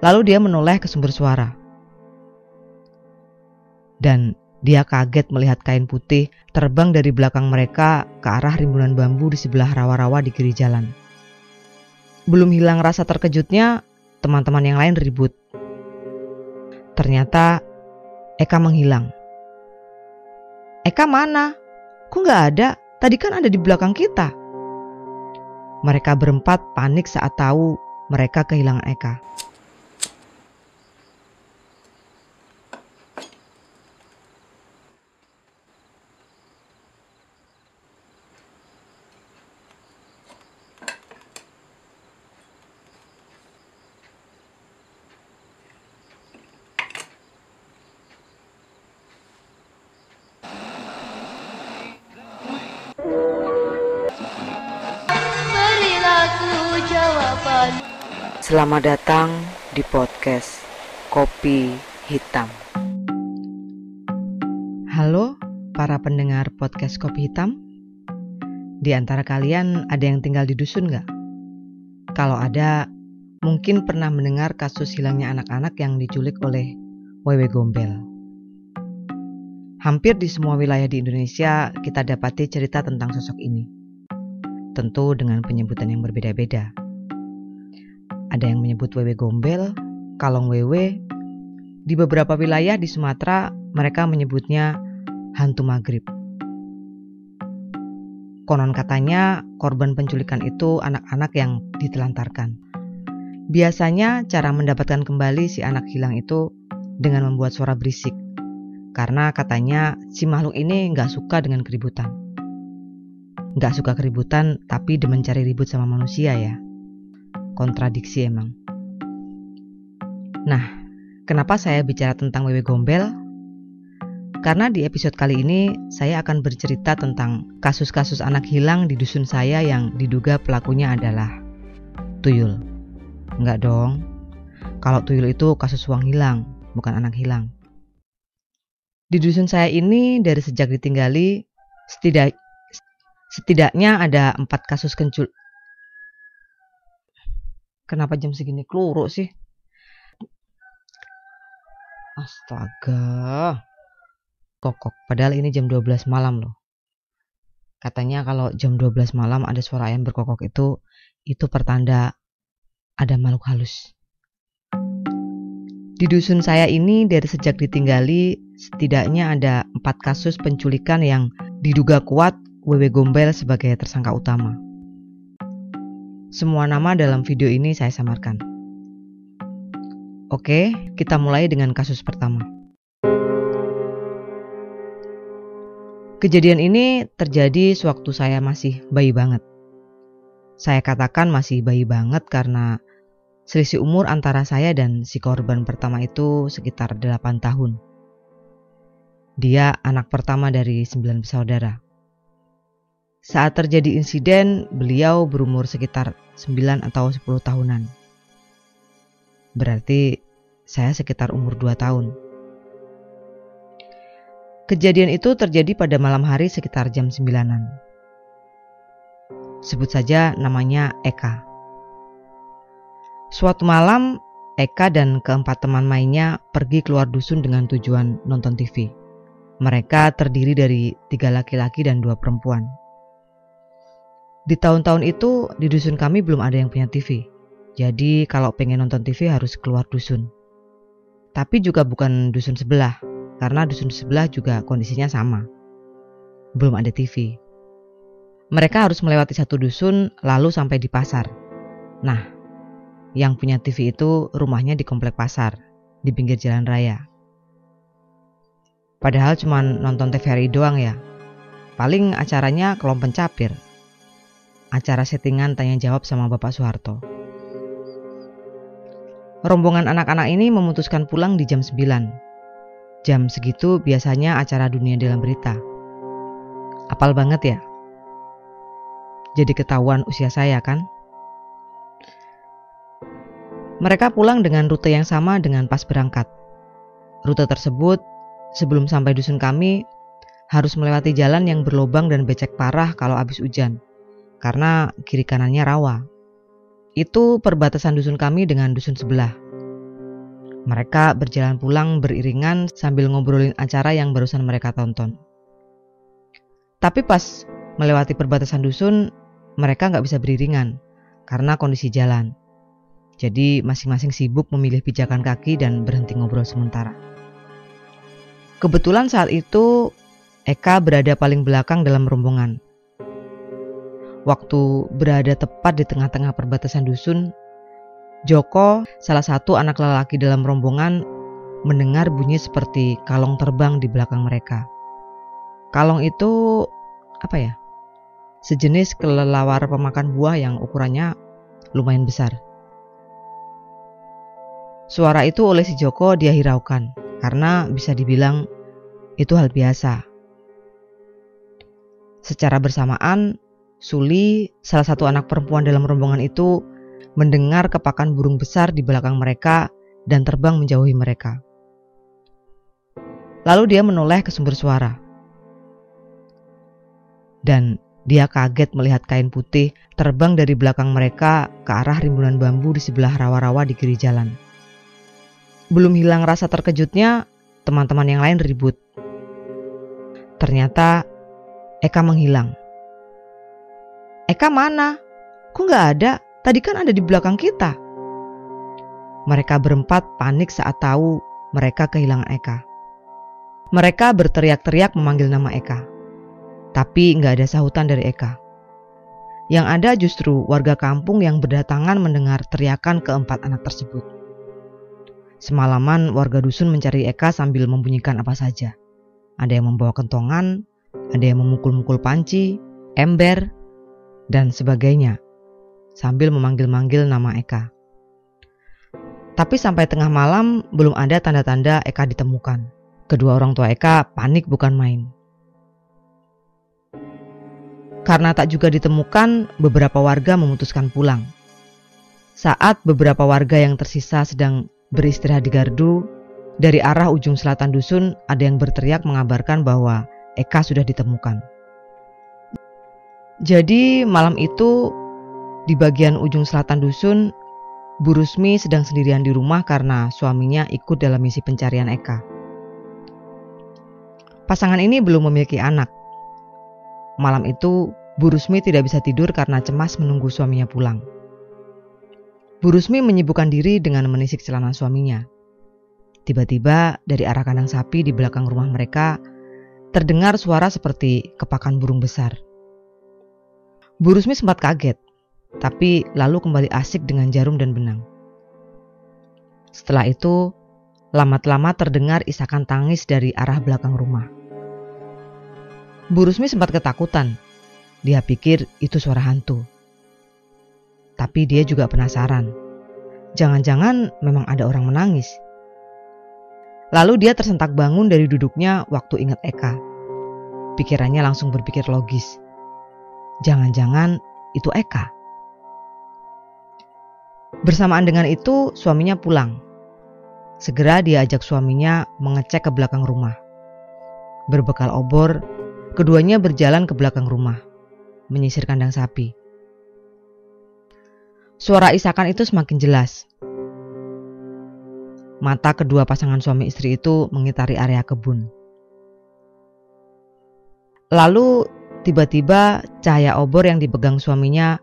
Lalu dia menoleh ke sumber suara. Dan dia kaget melihat kain putih terbang dari belakang mereka ke arah rimbunan bambu di sebelah rawa-rawa di kiri jalan. Belum hilang rasa terkejutnya, teman-teman yang lain ribut. Ternyata Eka menghilang. Eka mana? Kok nggak ada? Tadi kan ada di belakang kita. Mereka berempat panik saat tahu mereka kehilangan Eka. Selamat datang di podcast Kopi Hitam. Halo para pendengar podcast Kopi Hitam. Di antara kalian ada yang tinggal di dusun nggak? Kalau ada, mungkin pernah mendengar kasus hilangnya anak-anak yang diculik oleh Wewe Gombel. Hampir di semua wilayah di Indonesia kita dapati cerita tentang sosok ini. Tentu dengan penyebutan yang berbeda-beda. Ada yang menyebut wewe gombel, kalong wewe. Di beberapa wilayah di Sumatera, mereka menyebutnya hantu maghrib. Konon katanya korban penculikan itu anak-anak yang ditelantarkan. Biasanya cara mendapatkan kembali si anak hilang itu dengan membuat suara berisik. Karena katanya si makhluk ini nggak suka dengan keributan. Nggak suka keributan tapi demen cari ribut sama manusia ya kontradiksi emang. Nah, kenapa saya bicara tentang Wewe Gombel? Karena di episode kali ini saya akan bercerita tentang kasus-kasus anak hilang di dusun saya yang diduga pelakunya adalah tuyul. Enggak dong. Kalau tuyul itu kasus uang hilang, bukan anak hilang. Di dusun saya ini dari sejak ditinggali setidak, setidaknya ada empat kasus kencul, Kenapa jam segini keluru sih? Astaga. Kokok. Padahal ini jam 12 malam loh. Katanya kalau jam 12 malam ada suara ayam berkokok itu, itu pertanda ada makhluk halus. Di dusun saya ini dari sejak ditinggali setidaknya ada empat kasus penculikan yang diduga kuat Wewe Gombel sebagai tersangka utama. Semua nama dalam video ini saya samarkan. Oke, kita mulai dengan kasus pertama. Kejadian ini terjadi sewaktu saya masih bayi banget. Saya katakan masih bayi banget karena selisih umur antara saya dan si korban pertama itu sekitar 8 tahun. Dia anak pertama dari sembilan bersaudara. Saat terjadi insiden, beliau berumur sekitar 9 atau 10 tahunan. Berarti saya sekitar umur 2 tahun. Kejadian itu terjadi pada malam hari sekitar jam 9-an. Sebut saja namanya Eka. Suatu malam, Eka dan keempat teman mainnya pergi keluar dusun dengan tujuan nonton TV. Mereka terdiri dari tiga laki-laki dan dua perempuan. Di tahun-tahun itu di dusun kami belum ada yang punya TV. Jadi kalau pengen nonton TV harus keluar dusun. Tapi juga bukan dusun sebelah, karena dusun sebelah juga kondisinya sama. Belum ada TV. Mereka harus melewati satu dusun lalu sampai di pasar. Nah, yang punya TV itu rumahnya di komplek pasar, di pinggir jalan raya. Padahal cuma nonton TVRI doang ya. Paling acaranya kelompok capir acara settingan tanya jawab sama Bapak Soeharto. Rombongan anak-anak ini memutuskan pulang di jam 9. Jam segitu biasanya acara dunia dalam berita. Apal banget ya? Jadi ketahuan usia saya kan? Mereka pulang dengan rute yang sama dengan pas berangkat. Rute tersebut sebelum sampai dusun kami harus melewati jalan yang berlobang dan becek parah kalau habis hujan karena kiri kanannya rawa. Itu perbatasan dusun kami dengan dusun sebelah. Mereka berjalan pulang beriringan sambil ngobrolin acara yang barusan mereka tonton. Tapi pas melewati perbatasan dusun, mereka nggak bisa beriringan karena kondisi jalan. Jadi masing-masing sibuk memilih pijakan kaki dan berhenti ngobrol sementara. Kebetulan saat itu Eka berada paling belakang dalam rombongan. Waktu berada tepat di tengah-tengah perbatasan dusun, Joko, salah satu anak lelaki dalam rombongan, mendengar bunyi seperti kalong terbang di belakang mereka. Kalong itu apa ya? Sejenis kelelawar pemakan buah yang ukurannya lumayan besar. Suara itu oleh si Joko dia hiraukan karena bisa dibilang itu hal biasa. Secara bersamaan, Suli, salah satu anak perempuan dalam rombongan itu, mendengar kepakan burung besar di belakang mereka dan terbang menjauhi mereka. Lalu dia menoleh ke sumber suara. Dan dia kaget melihat kain putih terbang dari belakang mereka ke arah rimbunan bambu di sebelah rawa-rawa di kiri jalan. Belum hilang rasa terkejutnya, teman-teman yang lain ribut. Ternyata Eka menghilang. Eka mana? Kok nggak ada? Tadi kan ada di belakang kita. Mereka berempat panik saat tahu mereka kehilangan Eka. Mereka berteriak-teriak memanggil nama Eka. Tapi nggak ada sahutan dari Eka. Yang ada justru warga kampung yang berdatangan mendengar teriakan keempat anak tersebut. Semalaman warga dusun mencari Eka sambil membunyikan apa saja. Ada yang membawa kentongan, ada yang memukul-mukul panci, ember, dan sebagainya sambil memanggil-manggil nama Eka. Tapi sampai tengah malam belum ada tanda-tanda Eka ditemukan. Kedua orang tua Eka panik bukan main. Karena tak juga ditemukan, beberapa warga memutuskan pulang. Saat beberapa warga yang tersisa sedang beristirahat di gardu, dari arah ujung selatan dusun ada yang berteriak mengabarkan bahwa Eka sudah ditemukan. Jadi malam itu di bagian ujung selatan dusun, Bu Rusmi sedang sendirian di rumah karena suaminya ikut dalam misi pencarian Eka. Pasangan ini belum memiliki anak. Malam itu, Bu Rusmi tidak bisa tidur karena cemas menunggu suaminya pulang. Bu Rusmi menyibukkan diri dengan menisik celana suaminya. Tiba-tiba dari arah kandang sapi di belakang rumah mereka terdengar suara seperti kepakan burung besar. Bu Rusmi sempat kaget tapi lalu kembali asik dengan jarum dan benang. Setelah itu, lama-lama terdengar isakan tangis dari arah belakang rumah. Bu Rusmi sempat ketakutan. Dia pikir itu suara hantu. Tapi dia juga penasaran. Jangan-jangan memang ada orang menangis. Lalu dia tersentak bangun dari duduknya waktu ingat Eka. Pikirannya langsung berpikir logis. Jangan-jangan itu Eka. Bersamaan dengan itu, suaminya pulang. Segera dia ajak suaminya mengecek ke belakang rumah. Berbekal obor, keduanya berjalan ke belakang rumah, menyisir kandang sapi. Suara isakan itu semakin jelas. Mata kedua pasangan suami istri itu mengitari area kebun. Lalu tiba-tiba cahaya obor yang dipegang suaminya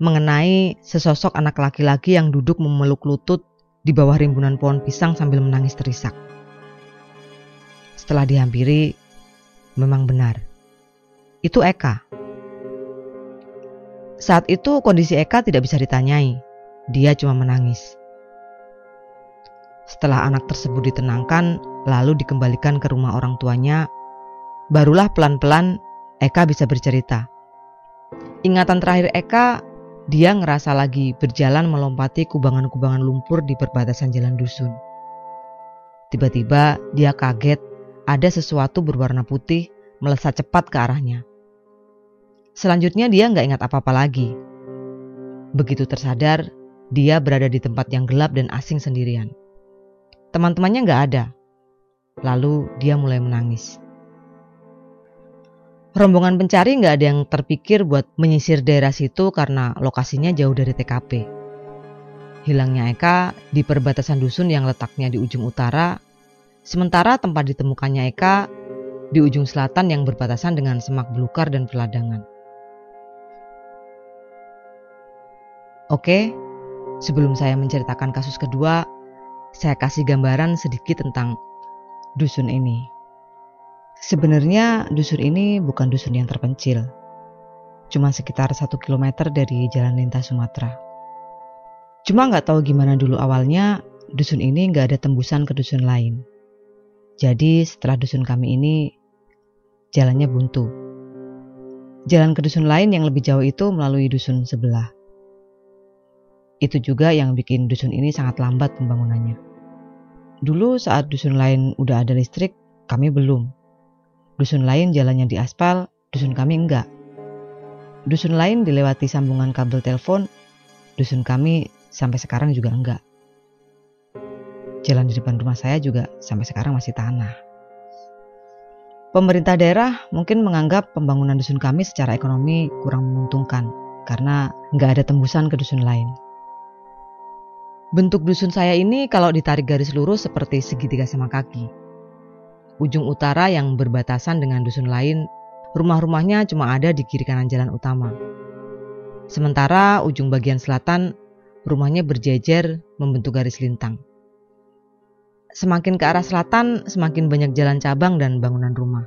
mengenai sesosok anak laki-laki yang duduk memeluk lutut di bawah rimbunan pohon pisang sambil menangis terisak. Setelah dihampiri, memang benar. Itu Eka. Saat itu kondisi Eka tidak bisa ditanyai. Dia cuma menangis. Setelah anak tersebut ditenangkan, lalu dikembalikan ke rumah orang tuanya, barulah pelan-pelan Eka bisa bercerita. Ingatan terakhir Eka dia ngerasa lagi berjalan melompati kubangan-kubangan lumpur di perbatasan jalan dusun. Tiba-tiba dia kaget ada sesuatu berwarna putih melesat cepat ke arahnya. Selanjutnya dia nggak ingat apa-apa lagi. Begitu tersadar, dia berada di tempat yang gelap dan asing sendirian. Teman-temannya nggak ada. Lalu dia mulai menangis. Rombongan pencari nggak ada yang terpikir buat menyisir daerah situ karena lokasinya jauh dari TKP. hilangnya Eka di perbatasan dusun yang letaknya di ujung utara, sementara tempat ditemukannya Eka di ujung selatan yang berbatasan dengan semak belukar dan peladangan. Oke, sebelum saya menceritakan kasus kedua, saya kasih gambaran sedikit tentang dusun ini. Sebenarnya dusun ini bukan dusun yang terpencil, cuma sekitar satu kilometer dari jalan lintas Sumatera. Cuma nggak tahu gimana dulu awalnya, dusun ini nggak ada tembusan ke dusun lain. Jadi setelah dusun kami ini, jalannya buntu. Jalan ke dusun lain yang lebih jauh itu melalui dusun sebelah. Itu juga yang bikin dusun ini sangat lambat pembangunannya. Dulu saat dusun lain udah ada listrik, kami belum. Dusun lain jalannya di aspal, dusun kami enggak. Dusun lain dilewati sambungan kabel telepon, dusun kami sampai sekarang juga enggak. Jalan di depan rumah saya juga sampai sekarang masih tanah. Pemerintah daerah mungkin menganggap pembangunan dusun kami secara ekonomi kurang menguntungkan karena nggak ada tembusan ke dusun lain. Bentuk dusun saya ini kalau ditarik garis lurus seperti segitiga sama kaki. Ujung utara yang berbatasan dengan dusun lain, rumah-rumahnya cuma ada di kiri kanan jalan utama. Sementara ujung bagian selatan, rumahnya berjejer membentuk garis lintang. Semakin ke arah selatan, semakin banyak jalan cabang dan bangunan rumah.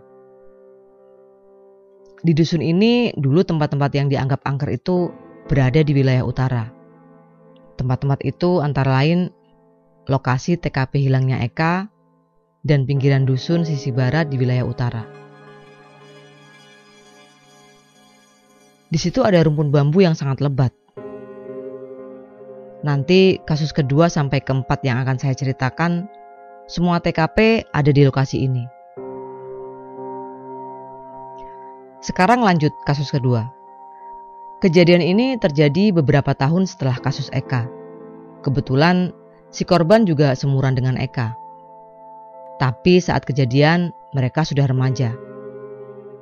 Di dusun ini, dulu tempat-tempat yang dianggap angker itu berada di wilayah utara Tempat-tempat itu antara lain lokasi TKP hilangnya Eka dan pinggiran dusun sisi barat di wilayah utara. Di situ ada rumpun bambu yang sangat lebat. Nanti kasus kedua sampai keempat yang akan saya ceritakan, semua TKP ada di lokasi ini. Sekarang lanjut kasus kedua. Kejadian ini terjadi beberapa tahun setelah kasus Eka. Kebetulan si korban juga semuran dengan Eka. Tapi saat kejadian mereka sudah remaja.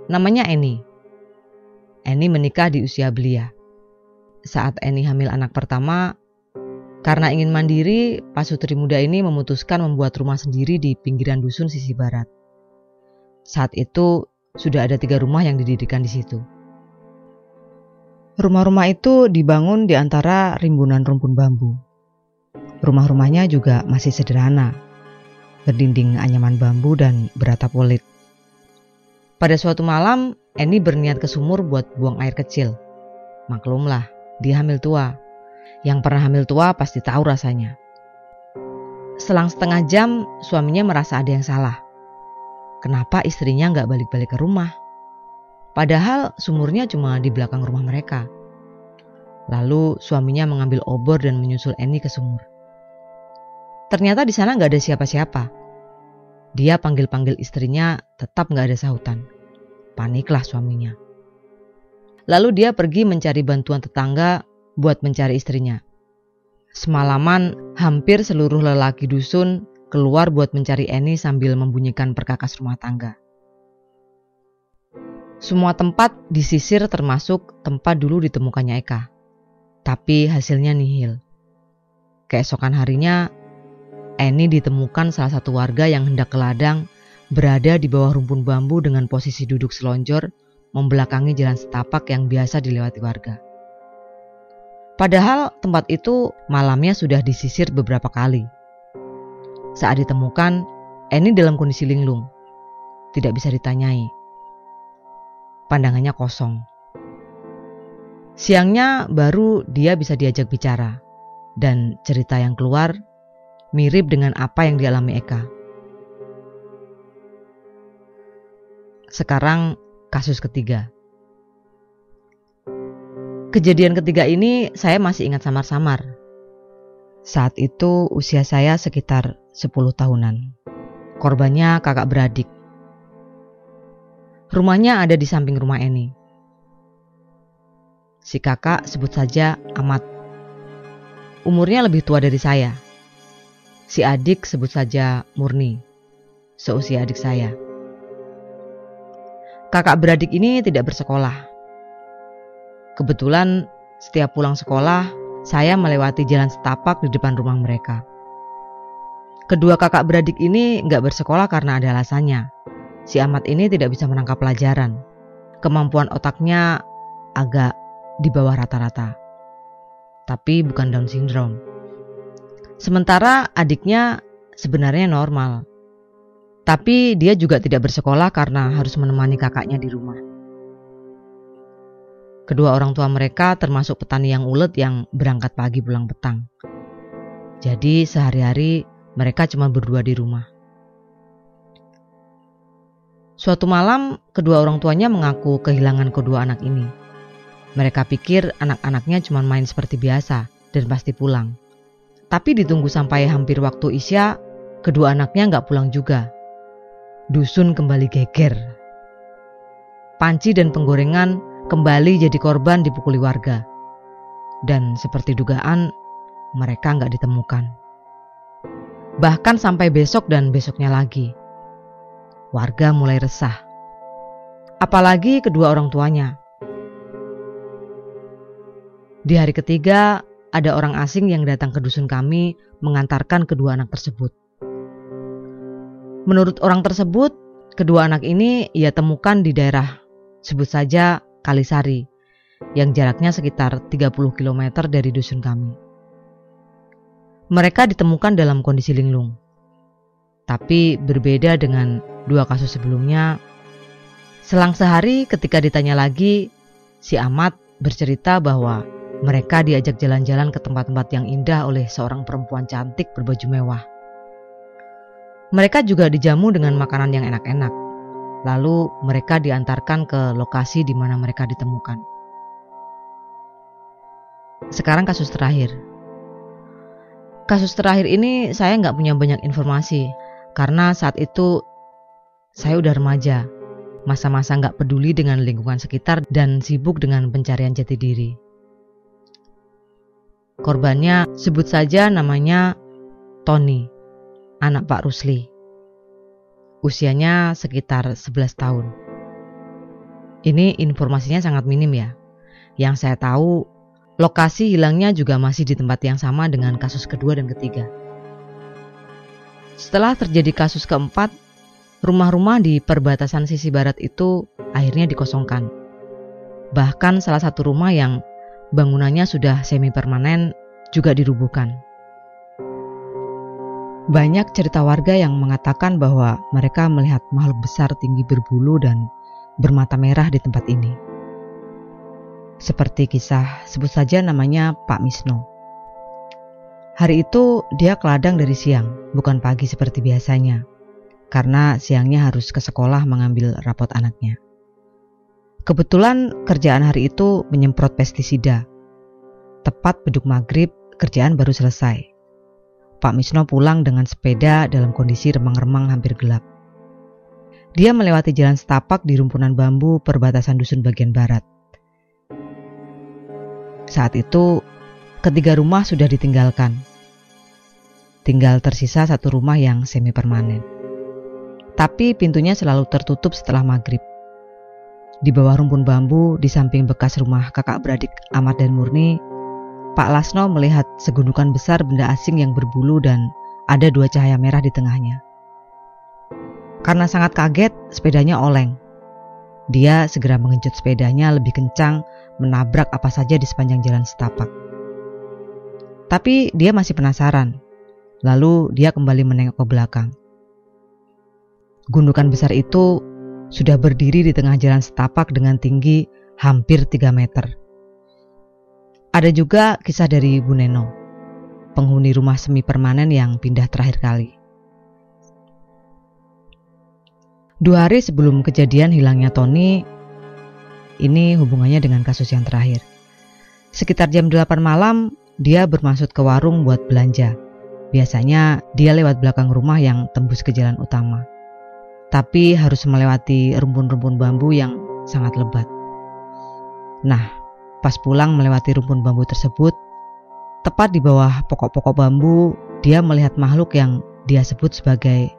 Namanya Eni. Eni menikah di usia belia. Saat Eni hamil anak pertama, karena ingin mandiri, pasutri muda ini memutuskan membuat rumah sendiri di pinggiran dusun sisi barat. Saat itu sudah ada tiga rumah yang didirikan di situ. Rumah-rumah itu dibangun di antara rimbunan rumpun bambu. Rumah-rumahnya juga masih sederhana, berdinding anyaman bambu dan beratap kulit. Pada suatu malam, Eni berniat ke sumur buat buang air kecil. Maklumlah, dia hamil tua. Yang pernah hamil tua pasti tahu rasanya. Selang setengah jam, suaminya merasa ada yang salah. Kenapa istrinya nggak balik-balik ke rumah? Padahal sumurnya cuma di belakang rumah mereka. Lalu suaminya mengambil obor dan menyusul Eni ke sumur. Ternyata di sana nggak ada siapa-siapa. Dia panggil-panggil istrinya, tetap nggak ada sahutan. Paniklah suaminya. Lalu dia pergi mencari bantuan tetangga buat mencari istrinya. Semalaman hampir seluruh lelaki dusun keluar buat mencari Eni sambil membunyikan perkakas rumah tangga. Semua tempat disisir termasuk tempat dulu ditemukannya Eka. Tapi hasilnya nihil. Keesokan harinya, Eni ditemukan salah satu warga yang hendak ke ladang berada di bawah rumpun bambu dengan posisi duduk selonjor membelakangi jalan setapak yang biasa dilewati warga. Padahal tempat itu malamnya sudah disisir beberapa kali. Saat ditemukan, Eni dalam kondisi linglung, tidak bisa ditanyai pandangannya kosong. Siangnya baru dia bisa diajak bicara, dan cerita yang keluar mirip dengan apa yang dialami Eka. Sekarang kasus ketiga. Kejadian ketiga ini saya masih ingat samar-samar. Saat itu usia saya sekitar 10 tahunan. Korbannya kakak beradik Rumahnya ada di samping rumah Eni. Si kakak sebut saja Amat. Umurnya lebih tua dari saya. Si adik sebut saja Murni, seusia adik saya. Kakak beradik ini tidak bersekolah. Kebetulan setiap pulang sekolah, saya melewati jalan setapak di depan rumah mereka. Kedua kakak beradik ini nggak bersekolah karena ada alasannya. Si Ahmad ini tidak bisa menangkap pelajaran. Kemampuan otaknya agak di bawah rata-rata. Tapi bukan Down syndrome. Sementara adiknya sebenarnya normal. Tapi dia juga tidak bersekolah karena harus menemani kakaknya di rumah. Kedua orang tua mereka termasuk petani yang ulet yang berangkat pagi pulang petang. Jadi sehari-hari mereka cuma berdua di rumah. Suatu malam, kedua orang tuanya mengaku kehilangan kedua anak ini. Mereka pikir anak-anaknya cuma main seperti biasa dan pasti pulang. Tapi ditunggu sampai hampir waktu isya, kedua anaknya nggak pulang juga. Dusun kembali geger. Panci dan penggorengan kembali jadi korban dipukuli warga. Dan seperti dugaan, mereka nggak ditemukan bahkan sampai besok dan besoknya lagi. Warga mulai resah, apalagi kedua orang tuanya. Di hari ketiga, ada orang asing yang datang ke dusun kami mengantarkan kedua anak tersebut. Menurut orang tersebut, kedua anak ini ia temukan di daerah sebut saja Kalisari yang jaraknya sekitar 30 km dari dusun kami. Mereka ditemukan dalam kondisi linglung. Tapi berbeda dengan dua kasus sebelumnya, selang sehari ketika ditanya lagi, si Ahmad bercerita bahwa mereka diajak jalan-jalan ke tempat-tempat yang indah oleh seorang perempuan cantik berbaju mewah. Mereka juga dijamu dengan makanan yang enak-enak. Lalu mereka diantarkan ke lokasi di mana mereka ditemukan. Sekarang kasus terakhir. Kasus terakhir ini saya nggak punya banyak informasi karena saat itu saya udah remaja, masa-masa nggak peduli dengan lingkungan sekitar dan sibuk dengan pencarian jati diri. Korbannya sebut saja namanya Tony, anak Pak Rusli. Usianya sekitar 11 tahun. Ini informasinya sangat minim ya. Yang saya tahu Lokasi hilangnya juga masih di tempat yang sama dengan kasus kedua dan ketiga. Setelah terjadi kasus keempat, rumah-rumah di perbatasan sisi barat itu akhirnya dikosongkan. Bahkan salah satu rumah yang bangunannya sudah semi permanen juga dirubuhkan. Banyak cerita warga yang mengatakan bahwa mereka melihat makhluk besar tinggi berbulu dan bermata merah di tempat ini. Seperti kisah sebut saja namanya Pak Misno. Hari itu dia ke ladang dari siang, bukan pagi seperti biasanya. Karena siangnya harus ke sekolah mengambil rapot anaknya. Kebetulan kerjaan hari itu menyemprot pestisida. Tepat beduk maghrib, kerjaan baru selesai. Pak Misno pulang dengan sepeda dalam kondisi remang-remang hampir gelap. Dia melewati jalan setapak di rumpunan bambu perbatasan dusun bagian barat. Saat itu, ketiga rumah sudah ditinggalkan. Tinggal tersisa satu rumah yang semi permanen. Tapi pintunya selalu tertutup setelah maghrib. Di bawah rumpun bambu, di samping bekas rumah kakak beradik Ahmad dan Murni, Pak Lasno melihat segundukan besar benda asing yang berbulu dan ada dua cahaya merah di tengahnya. Karena sangat kaget, sepedanya oleng. Dia segera mengencut sepedanya lebih kencang menabrak apa saja di sepanjang jalan setapak. Tapi dia masih penasaran. Lalu dia kembali menengok ke belakang. Gundukan besar itu sudah berdiri di tengah jalan setapak dengan tinggi hampir 3 meter. Ada juga kisah dari Bu Neno, penghuni rumah semi permanen yang pindah terakhir kali. Dua hari sebelum kejadian hilangnya Tony, ini hubungannya dengan kasus yang terakhir. Sekitar jam 8 malam, dia bermaksud ke warung buat belanja. Biasanya dia lewat belakang rumah yang tembus ke jalan utama. Tapi harus melewati rumpun-rumpun bambu yang sangat lebat. Nah, pas pulang melewati rumpun bambu tersebut, tepat di bawah pokok-pokok bambu, dia melihat makhluk yang dia sebut sebagai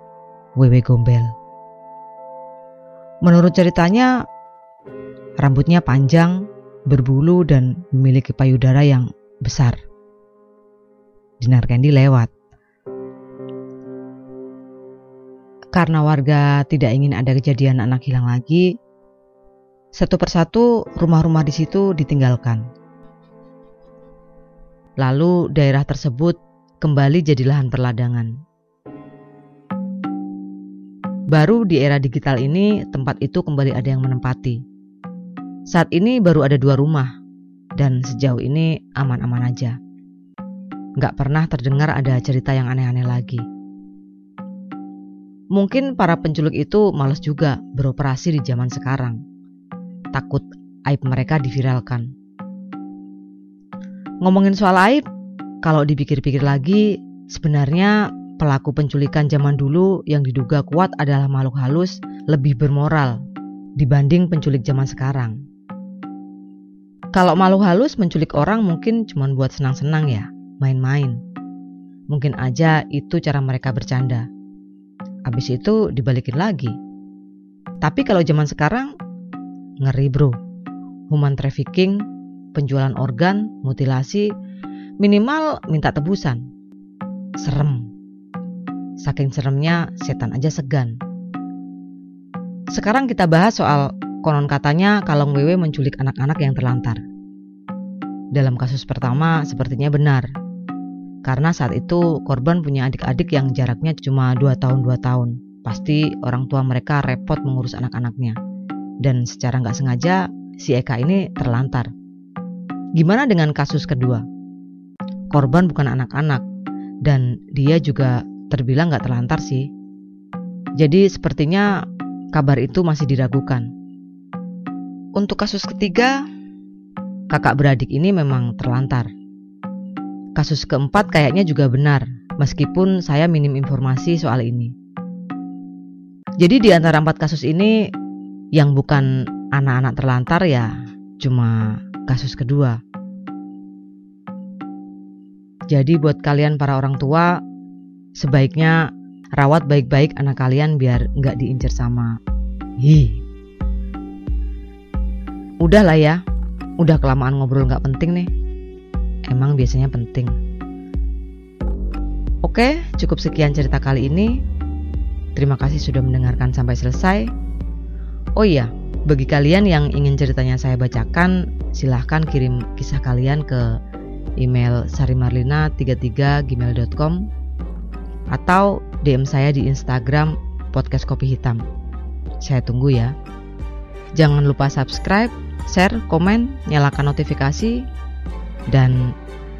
wewe gombel. Menurut ceritanya, Rambutnya panjang, berbulu dan memiliki payudara yang besar Dinar Kendi lewat. Karena warga tidak ingin ada kejadian anak hilang lagi, satu persatu rumah-rumah di situ ditinggalkan. Lalu daerah tersebut kembali jadi lahan perladangan. Baru di era digital ini tempat itu kembali ada yang menempati. Saat ini baru ada dua rumah dan sejauh ini aman-aman aja. Gak pernah terdengar ada cerita yang aneh-aneh lagi. Mungkin para penculik itu males juga beroperasi di zaman sekarang. Takut aib mereka diviralkan. Ngomongin soal aib, kalau dipikir-pikir lagi, sebenarnya pelaku penculikan zaman dulu yang diduga kuat adalah makhluk halus lebih bermoral dibanding penculik zaman sekarang. Kalau makhluk halus menculik orang mungkin cuma buat senang-senang ya, main-main. Mungkin aja itu cara mereka bercanda. Habis itu dibalikin lagi. Tapi kalau zaman sekarang, ngeri bro. Human trafficking, penjualan organ, mutilasi, minimal minta tebusan. Serem. Saking seremnya, setan aja segan. Sekarang kita bahas soal konon katanya Kalong Wewe menculik anak-anak yang terlantar. Dalam kasus pertama, sepertinya benar. Karena saat itu korban punya adik-adik yang jaraknya cuma 2 tahun 2 tahun. Pasti orang tua mereka repot mengurus anak-anaknya. Dan secara nggak sengaja, si Eka ini terlantar. Gimana dengan kasus kedua? Korban bukan anak-anak, dan dia juga terbilang nggak terlantar sih. Jadi sepertinya kabar itu masih diragukan. Untuk kasus ketiga, kakak beradik ini memang terlantar. Kasus keempat kayaknya juga benar, meskipun saya minim informasi soal ini. Jadi di antara empat kasus ini, yang bukan anak-anak terlantar ya cuma kasus kedua. Jadi buat kalian para orang tua, Sebaiknya rawat baik-baik anak kalian biar nggak diincar sama hi. Udah lah ya, udah kelamaan ngobrol nggak penting nih. Emang biasanya penting. Oke, cukup sekian cerita kali ini. Terima kasih sudah mendengarkan sampai selesai. Oh iya, bagi kalian yang ingin ceritanya saya bacakan, silahkan kirim kisah kalian ke email sarimarlina33gmail.com atau DM saya di Instagram podcast kopi hitam. Saya tunggu ya. Jangan lupa subscribe, share, komen, nyalakan notifikasi, dan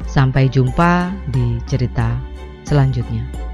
sampai jumpa di cerita selanjutnya.